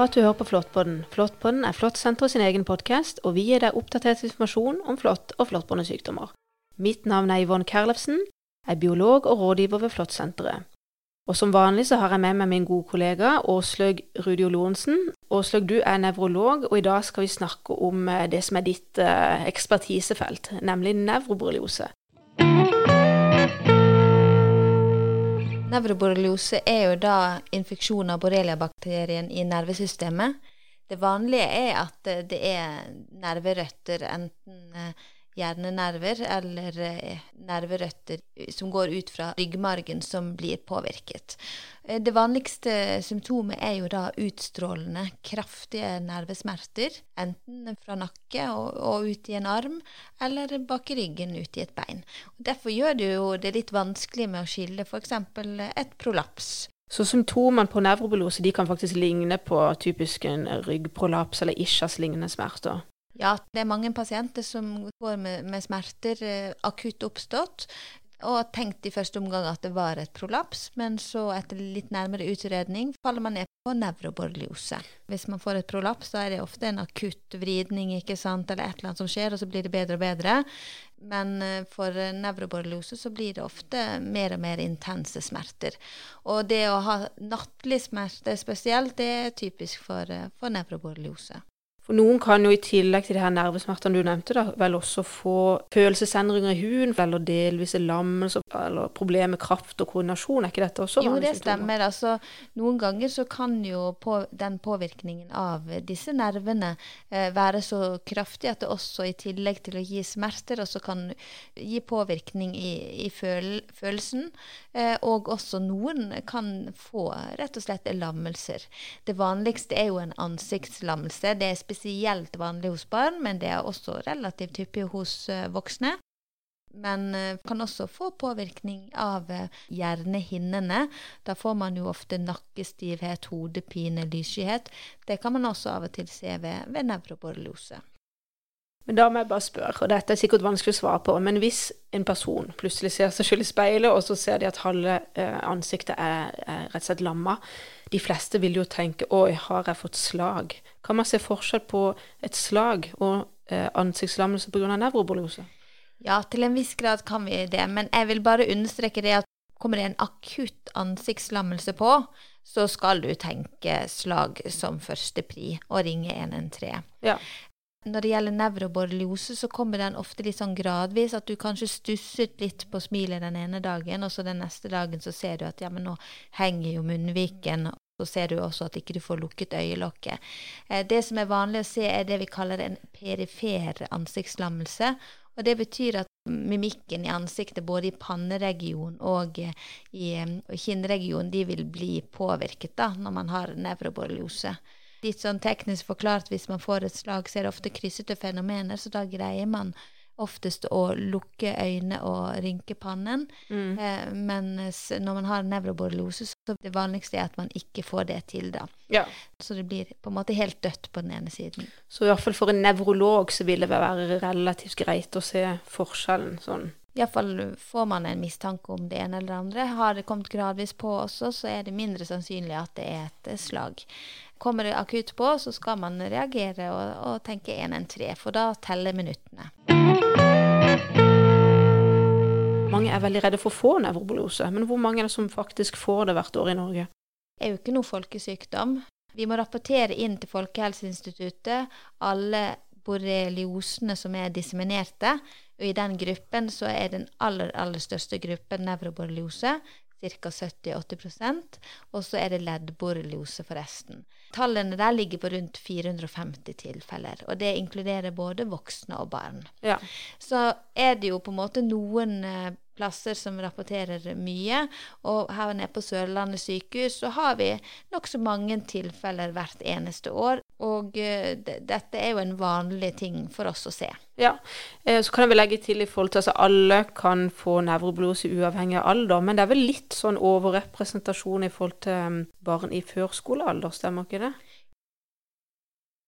bra at du hører på Flåttpodden. Flåttpodden er Flåttsenteret sin egen podkast, og vi gir deg oppdatert informasjon om flått og flåttbårne sykdommer. Mitt navn er Yvonne Kerlefsen, er biolog og rådgiver ved Flåttsenteret. Og som vanlig så har jeg med meg min gode kollega Åslaug Rudio Lorentzen. Åslaug, du er nevrolog, og i dag skal vi snakke om eh, det som er ditt eh, ekspertisefelt, nemlig nevroborreliose. Nevroborreliose er jo da infeksjon av borrelia-bakterien i nervesystemet. Det vanlige er at det er nerverøtter, enten hjernenerver eller eh, nerverøtter som går ut fra ryggmargen, som blir påvirket. Eh, det vanligste symptomet er jo da utstrålende, kraftige nervesmerter. Enten fra nakke og, og ut i en arm, eller bak i ryggen ut i et bein. Derfor gjør det jo det litt vanskelig med å skille f.eks. et prolaps. Så symptomene på nevrobilose kan faktisk ligne på typisk en ryggprolaps eller ischias-lignende smerter? Ja, det er mange pasienter som går med, med smerter eh, akutt oppstått, og tenkt i første omgang at det var et prolaps, men så etter litt nærmere utredning faller man ned på nevroborreliose. Hvis man får et prolaps, da er det ofte en akutt vridning ikke sant, eller et eller annet som skjer, og så blir det bedre og bedre. Men eh, for nevroborreliose så blir det ofte mer og mer intense smerter. Og det å ha nattlig smerte spesielt, det er typisk for, eh, for nevroborreliose. For noen kan jo i tillegg til de her nervesmertene du nevnte, da, vel også få følelsesendringer i huden, eller delvise lammelser, eller problemer med kraft og koordinasjon. Er ikke dette også Jo, det stemmer. Altså, noen ganger så kan jo på, den påvirkningen av disse nervene eh, være så kraftig at det også i tillegg til å gi smerter, også kan gi påvirkning i, i føl, følelsen. Eh, og også noen kan få rett og slett lammelser. Det vanligste er jo en ansiktslammelse. Det er spesielt spesielt vanlig hos barn, men det er også relativt hyppig hos uh, voksne. Men uh, kan også få påvirkning av uh, hjernehinnene. Da får man jo ofte nakkestivhet, hodepine, lysskyhet. Det kan man også av og til se ved, ved nevroborreliose. Men da må jeg bare spørre, og dette er sikkert vanskelig å svare på, men hvis en person plutselig ser seg selv i speilet, og så ser de at halve ansiktet er, er rett og slett lamma, de fleste vil jo tenke 'oi, har jeg fått slag'? Kan man se forskjell på et slag og eh, ansiktslammelse pga. nevrobolose? Ja, til en viss grad kan vi det, men jeg vil bare understreke det at kommer det en akutt ansiktslammelse på, så skal du tenke slag som første pri og ringe 113. Ja. Når det gjelder nevroborreliose, så kommer den ofte litt sånn gradvis. At du kanskje stusset litt på smilet den ene dagen, og så den neste dagen så ser du at ja, men nå henger jo munnviken. Så ser du også at ikke du får lukket øyelokket. Eh, det som er vanlig å se, er det vi kaller en perifer ansiktslammelse. Og det betyr at mimikken i ansiktet, både i panneregion og eh, i kinnregionen, de vil bli påvirket da, når man har nevroborreliose. Litt sånn teknisk forklart, hvis man får et slag, så er det ofte kryssete fenomener, så da greier man oftest å lukke øynene og rynke pannen. Mm. Eh, mens når man har nevroborreliose, så det vanligste er at man ikke får det til da. Ja. Så det blir på en måte helt dødt på den ene siden. Så i hvert fall for en nevrolog så vil det være relativt greit å se forskjellen sånn? Iallfall får man en mistanke om det ene eller det andre. Har det kommet gradvis på også, så er det mindre sannsynlig at det er et slag. Kommer det akutt på, så skal man reagere og, og tenke 113, for da teller minuttene. Mange er veldig redde for å få nevrobolose, men hvor mange er det som faktisk får det hvert år i Norge? Det er jo ikke noe folkesykdom. Vi må rapportere inn til Folkehelseinstituttet alle borreliosene som er disseminerte. Og i den gruppen så er den aller, aller største gruppen nevroborreliose ca. 70-80% og så er det leddborreliose for resten. Tallene der ligger på rundt 450 tilfeller, og det inkluderer både voksne og barn. Ja. Så er det jo på en måte noen eh, plasser som rapporterer mye. Og her nede på Sørlandet sykehus så har vi nokså mange tilfeller hvert eneste år. Og uh, dette er jo en vanlig ting for oss å se. Ja, eh, så kan jeg vel legge til i forhold til altså, alle kan få nevroblose uavhengig av alder, men det er vel litt sånn overrepresentasjon i forhold til um, barn i førskolealder, stemmer ikke det?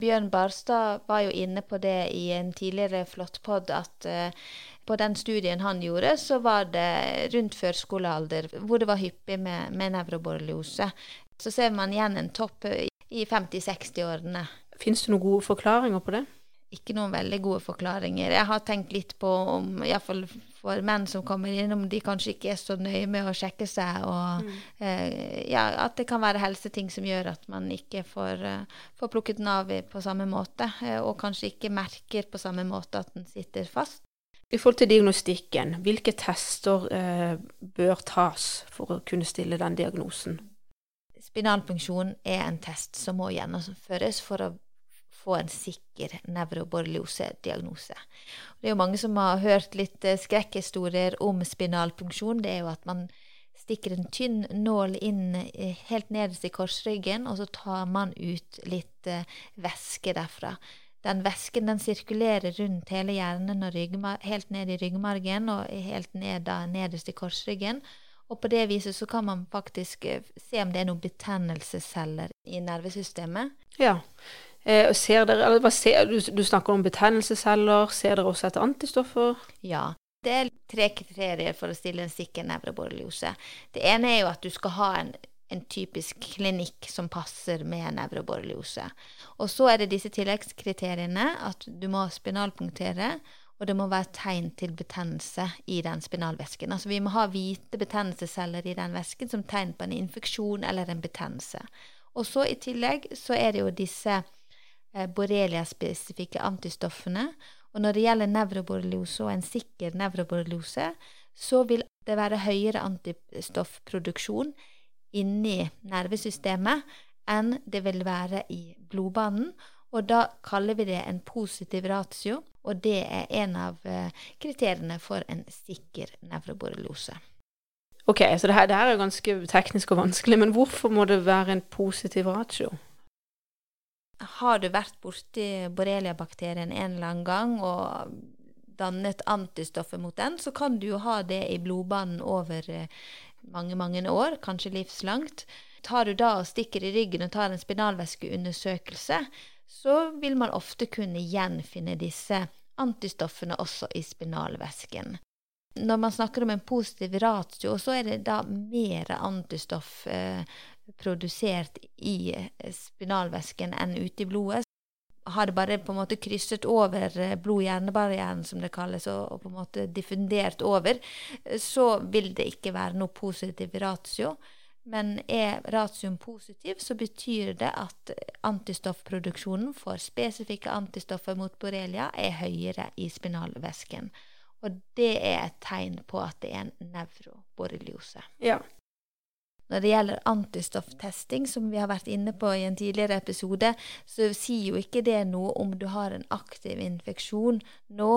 Bjørn Barstad var jo inne på det i en tidligere flåttpod at uh, på den studien han gjorde, så var det rundt førskolealder hvor det var hyppig med, med nevroborreliose. Så ser man igjen en topp i 50-60-årene. Fins det noen gode forklaringer på det? Ikke noen veldig gode forklaringer. Jeg har tenkt litt på om, iallfall for menn som kommer inn, om de kanskje ikke er så nøye med å sjekke seg, og mm. eh, ja, at det kan være helseting som gjør at man ikke får, uh, får plukket den av på samme måte, eh, og kanskje ikke merker på samme måte at den sitter fast. I forhold til diagnostikken, hvilke tester eh, bør tas for å kunne stille den diagnosen? Spinalpunksjon er en test som må gjennomføres for å få en sikker nevroborreliose-diagnose. Det er jo mange som har hørt litt eh, skrekkhistorier om spinalpunksjon. Det er jo at man stikker en tynn nål inn eh, helt nederst i korsryggen, og så tar man ut litt eh, væske derfra. Den væsken den sirkulerer rundt hele hjernen og helt ned i ryggmargen og helt ned da, nederst i korsryggen. Og på det viset så kan man faktisk eh, se om det er noen betennelsesceller i nervesystemet. Ja. Eh, ser dere, ser, du, du snakker om betennelsesceller. Ser dere også etter antistoffer? Ja. Det er tre kriterier for å stille en sikker nevroborreliose. Det ene er jo at du skal ha en en typisk klinikk som passer med nevroborreliose. Og så er det disse tilleggskriteriene at du må spinalpunktere, og det må være tegn til betennelse i den spinalvæsken. Altså vi må ha hvite betennelsesceller i den væsken som tegn på en infeksjon eller en betennelse. Og så i tillegg så er det jo disse borreliaspesifikke borrelia-spesifikke antistoffene. Og når det gjelder nevroborreliose og en sikker nevroborreliose, så vil det være høyere antistoffproduksjon inni nervesystemet enn det vil være i blodbanen. Og da kaller vi det en positiv ratio, og det er en av eh, kriteriene for en sikker nevroborreliose. Ok, så det her, det her, er ganske teknisk og vanskelig, men hvorfor må det være en positiv ratio? Har du vært borti borreliabakterien en eller annen gang og dannet antistoffer mot den, så kan du jo ha det i blodbanen over eh, mange, mange år, kanskje livslangt. Tar du da og stikker i ryggen og tar en spinalvæskeundersøkelse, så vil man ofte kunne gjenfinne disse antistoffene også i spinalvæsken. Når man snakker om en positiv ratio, så er det da mer antistoff eh, produsert i eh, spinalvæsken enn ute i blodet har det bare på en måte krysset over eh, blod-hjernebarrieren, som det kalles, og, på en måte diffundert over, så vil det ikke være noe positiv ratio. Men er ratioen positiv, så betyr det at antistoffproduksjonen for spesifikke antistoffer mot borrelia er høyere i spinalvæsken. Og det er et tegn på at det er en nevroborreliose. Ja. Når det gjelder antistofftesting, som vi har vært inne på i en tidligere episode, så sier jo ikke det noe om du har en aktiv infeksjon nå,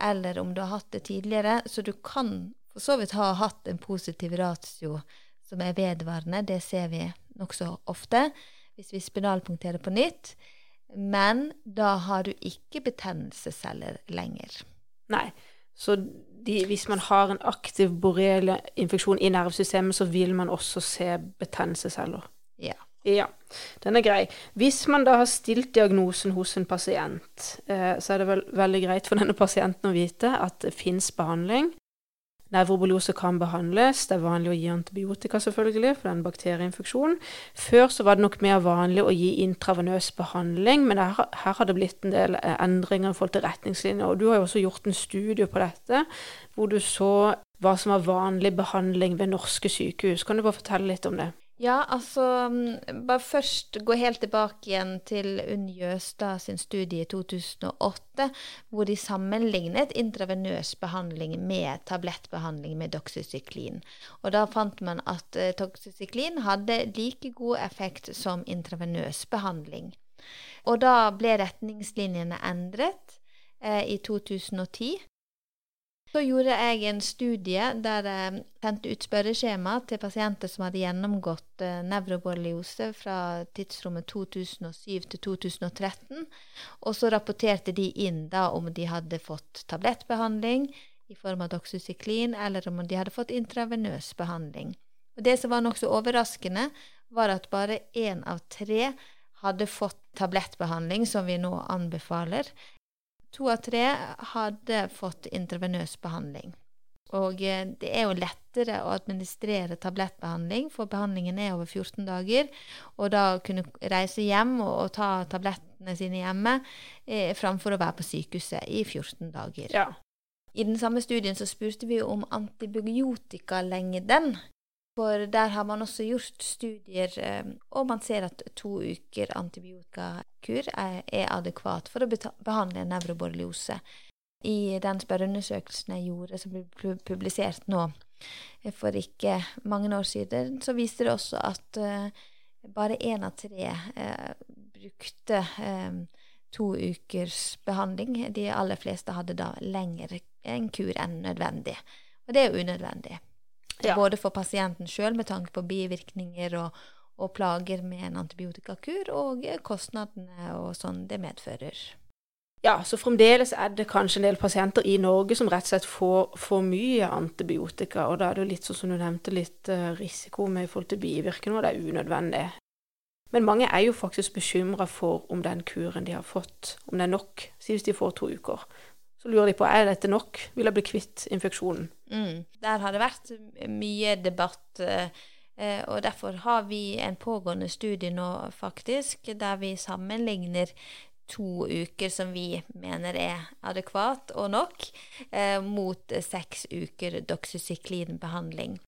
eller om du har hatt det tidligere. Så du kan for så vidt ha hatt en positiv ratio som er vedvarende. Det ser vi nokså ofte hvis vi spinalpunkterer på nytt. Men da har du ikke betennelsesceller lenger. Nei. Så de, hvis man har en aktiv borreliainfeksjon i nervesystemet, så vil man også se betennelsesceller. Ja. Ja, den er grei. Hvis man da har stilt diagnosen hos en pasient, eh, så er det vel veldig greit for denne pasienten å vite at det fins behandling. Nevroborreliose kan behandles. Det er vanlig å gi antibiotika selvfølgelig for den bakterieinfeksjonen. Før så var det nok mer vanlig å gi intravenøs behandling, men her, her har det blitt en del eh, endringer i forhold til retningslinjer. Og du har jo også gjort en studie på dette, hvor du så hva som var vanlig behandling ved norske sykehus. Kan du bare fortelle litt om det? Ja, altså mm, Bare først gå helt tilbake igjen til Unn Jøstad sin studie i 2008, hvor de sammenlignet intravenøs behandling med tablettbehandling med doxycyklin. Og da fant man at eh, doxycyklin hadde like god effekt som intravenøs behandling. Og da ble retningslinjene endret eh, i 2010. Så gjorde jeg en studie der jeg sendte ut spørreskjema til pasienter som hadde gjennomgått eh, nevroborreliose fra tidsrommet 2007 til 2013. Og så rapporterte de inn da om de hadde fått tablettbehandling i form av doxycyklin, eller om de hadde fått intravenøs behandling. Og Det som var nokså overraskende, var at bare én av tre hadde fått tablettbehandling, som vi nå anbefaler, To av tre hadde fått intravenøs behandling. Og eh, det er jo lettere å administrere tablettbehandling, for behandlingen er over 14 dager. Og da kunne reise hjem og, og ta tablettene sine hjemme eh, framfor å være på sykehuset i 14 dager. Ja. I den samme studien så spurte vi om antibiotikalengden. For der har man også gjort studier, eh, og man ser at to uker antibiotikakur er, er adekvat for å behandle nevroborreliose. I den spørreundersøkelsen jeg gjorde, som ble publisert nå eh, for ikke mange år siden, så viste det også at uh, bare én av tre uh, brukte uh, to ukers behandling. De aller fleste hadde da lengre en kur enn nødvendig. Og det er jo unødvendig. Ja. Både for pasienten sjøl med tanke på bivirkninger og, og, plager med en antibiotikakur, og kostnadene og sånn det medfører. Ja, så fremdeles er det kanskje en del pasienter i Norge som rett og slett får for mye antibiotika, og da er det jo litt sånn som du nevnte, litt uh, risiko med i forhold til bivirkninger, og det er unødvendig. Men mange er jo faktisk bekymra for om den kuren de har fått, om det er nok, si hvis de får to uker. Så lurer de på er dette nok, vil jeg bli kvitt infeksjonen. Mm. Der har det vært mye debatt, eh, og derfor har vi en pågående studie nå, faktisk, der vi sammenligner to uker som vi mener er adekvat og nok, eh, mot seks uker doxycyclinbehandling.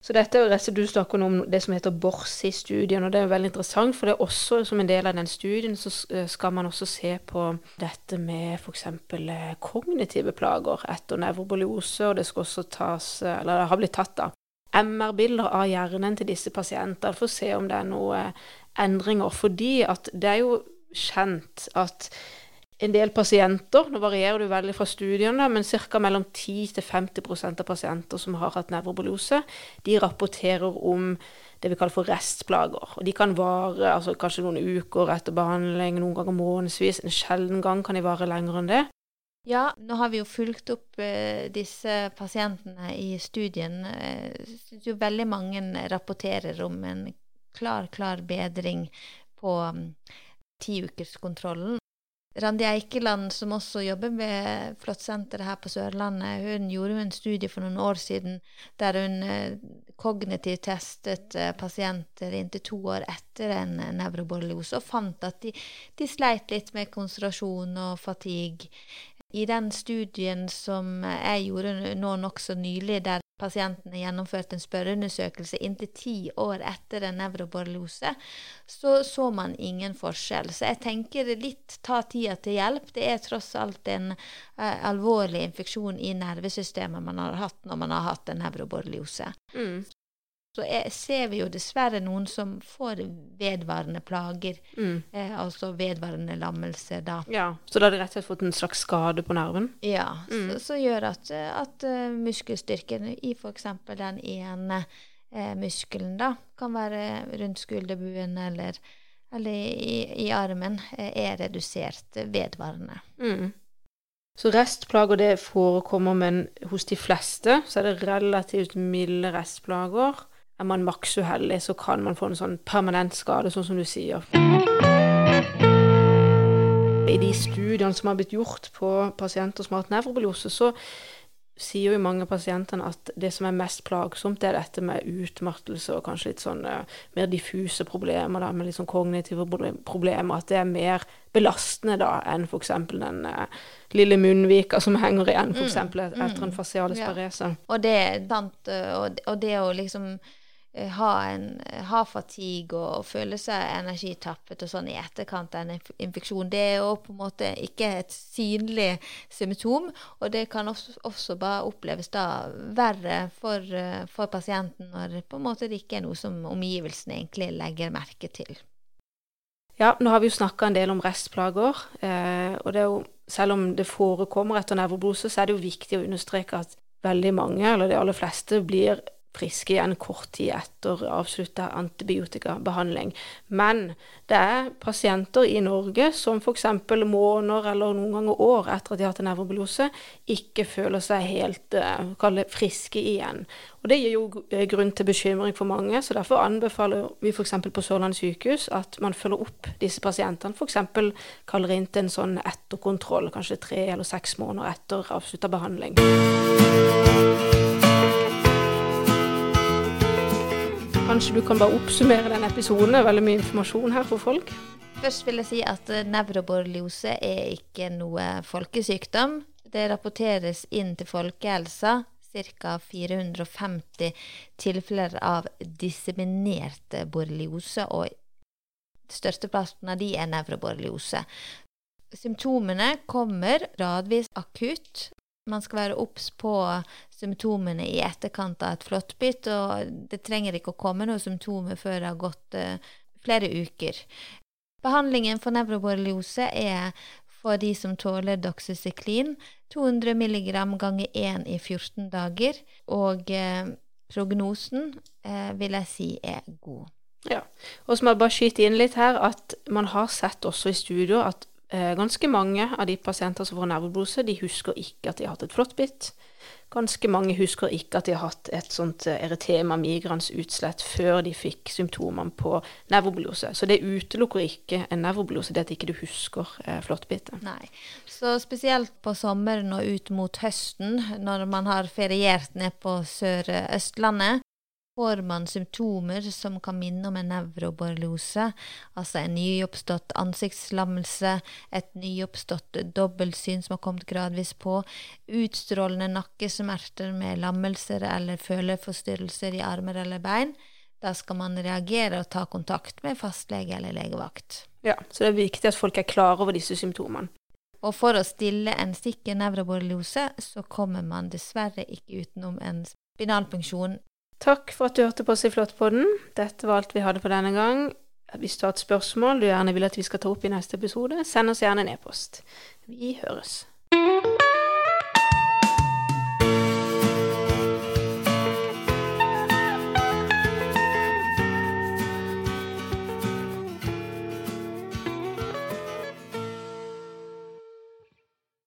Så dette er jo du snakker om det som heter BORSI-studien, og det er veldig interessant, for det er også som en del av den studien så eh, skal man også se på dette med f.eks. Eh, kognitive plager etter nevroboliose, og det skal også tas, eh, eller det har blitt tatt da, MR-bilder av hjernen til disse pasientene for å se om det er noen endringer. Fordi at det er jo kjent at en del pasienter, nå varierer det veldig fra studiene, men ca. mellom 10-50% av pasienter som har hatt nevrobolose, de rapporterer om det vi kaller for restplager. Og de kan vare altså kanskje noen uker etter behandling, noen ganger månedsvis. En sjelden gang kan de vare lenger enn det. Ja, nå har vi jo fulgt opp eh, disse pasientene i studien. Jeg eh, syns jo veldig mange rapporterer om en klar, klar bedring på um, tiukerskontrollen. Randi Eikeland, som også jobber med Flåttsenteret her på Sørlandet, hun gjorde en studie for noen år siden der hun eh, kognitivt testet eh, pasienter inntil to år etter en nevroborreliose, og fant at de, de sleit litt med konsentrasjon og fatigue. I den studien som jeg gjorde nå nokså nylig, der pasientene gjennomførte en spørreundersøkelse inntil ti år etter en nevroborreliose, så så man ingen forskjell. Så jeg tenker litt ta tida til hjelp. Det er tross alt en uh, alvorlig infeksjon i nervesystemet man har hatt når man har hatt en nevroborreliose. Mm så er, ser vi jo dessverre noen som får vedvarende plager. Mm. Eh, altså vedvarende lammelse, da. Ja, Så da har de rett og slett fått en slags skade på nerven? Ja, mm. så, så, gjør at, at uh, muskelstyrken i f.eks. den ene eh, muskelen da, kan være rundt skulderbuen eller, eller i, i, armen, uh, er redusert vedvarende. Mm. Så restplager det forekommer, men hos de fleste så er det relativt milde restplager er man maks uheldig, så kan man få en sånn permanent skade, sånn som du sier. I de studiene som har blitt gjort på pasienter som har hatt nevrobiose, så sier jo mange av pasientene at det som er mest plagsomt, det er dette med utmattelse og kanskje litt sånn mer diffuse problemer, da, med litt sånn kognitive problemer. At det er mer belastende da enn f.eks. den uh, lille munnvika som henger igjen, f.eks. Mm, etter en mm. fasialisparese. Ja. Og det sant, og, og det å liksom Eh, ha, en, ha fatigue og, og, føle seg energitappet og sånn i etterkant av en infeksjon. Det er jo på en måte ikke et synlig symptom, og det kan også, også bare oppleves da verre for, eh, for, pasienten når på en måte det ikke er noe som omgivelsene egentlig legger merke til. Ja, nå har vi jo snakka en del om restplager, eh, og det er jo, selv om det forekommer etter nevroblose, så er det jo viktig å understreke at veldig mange, eller de aller fleste, blir friske igjen kort tid etter avslutta antibiotikabehandling. Men det er pasienter i Norge som f.eks. måneder eller noen ganger år etter at de har hatt en nevrobiose, ikke føler seg helt uh, friske igjen. Og Det gir jo eh, grunn til bekymring for mange, så derfor anbefaler vi f.eks. på Sørlandet sykehus at man følger opp disse pasientene. F.eks. kaller inn til en sånn etterkontroll, kanskje tre eller seks måneder etter avslutta behandling. Kanskje du kan bare oppsummere den episoden? Det er veldig mye informasjon her for folk. Først vil jeg si at eh, nevroborreliose er ikke noe folkesykdom. Det rapporteres inn til folkehelsa ca. 450 tilfeller av disseminert borreliose, og størsteparten av de er nevroborreliose. Symptomene kommer gradvis akutt man skal være obs på symptomene i etterkant av et flåttbitt, og det trenger ikke å komme noen symptomer før det har gått uh, flere uker. Behandlingen for nevroborreliose er for de som tåler doxycyklin, 200 mg ganger 1 i 14 dager, og uh, prognosen uh, vil jeg si er god. Ja, og så må jeg bare skyte inn litt her at man har sett også i studio at ganske mange av de pasienter som får nerveblose, de husker ikke at de har hatt et flåttbitt. Ganske mange husker ikke at de har hatt et sånt eh, erytema migrans utslett før de fikk symptomene på nevroblose. Så det utelukker ikke en nevroblose, det at ikke du husker eh, flåttbittet. Nei. Så spesielt på sommeren og ut mot høsten, når man har feriert ned på Sør-Østlandet, får man symptomer som kan minne om en nevroborreliose, altså en nyoppstått ansiktslammelse, et nyoppstått dobbeltsyn som har kommet gradvis på, utstrålende nakkesmerter med lammelser eller føleforstyrrelser i armer eller bein, da skal man reagere og ta kontakt med fastlege eller legevakt. Ja, så det er viktig at folk er klar over disse symptomene. Og for å stille en sikker nevroborreliose, så kommer man dessverre ikke utenom en spinalfunksjon Takk for at du hørte på oss i Flåttpodden. Dette var alt vi hadde for denne gang. Hvis du har et spørsmål du gjerne vil at vi skal ta opp i neste episode, send oss gjerne en e-post. Vi høres.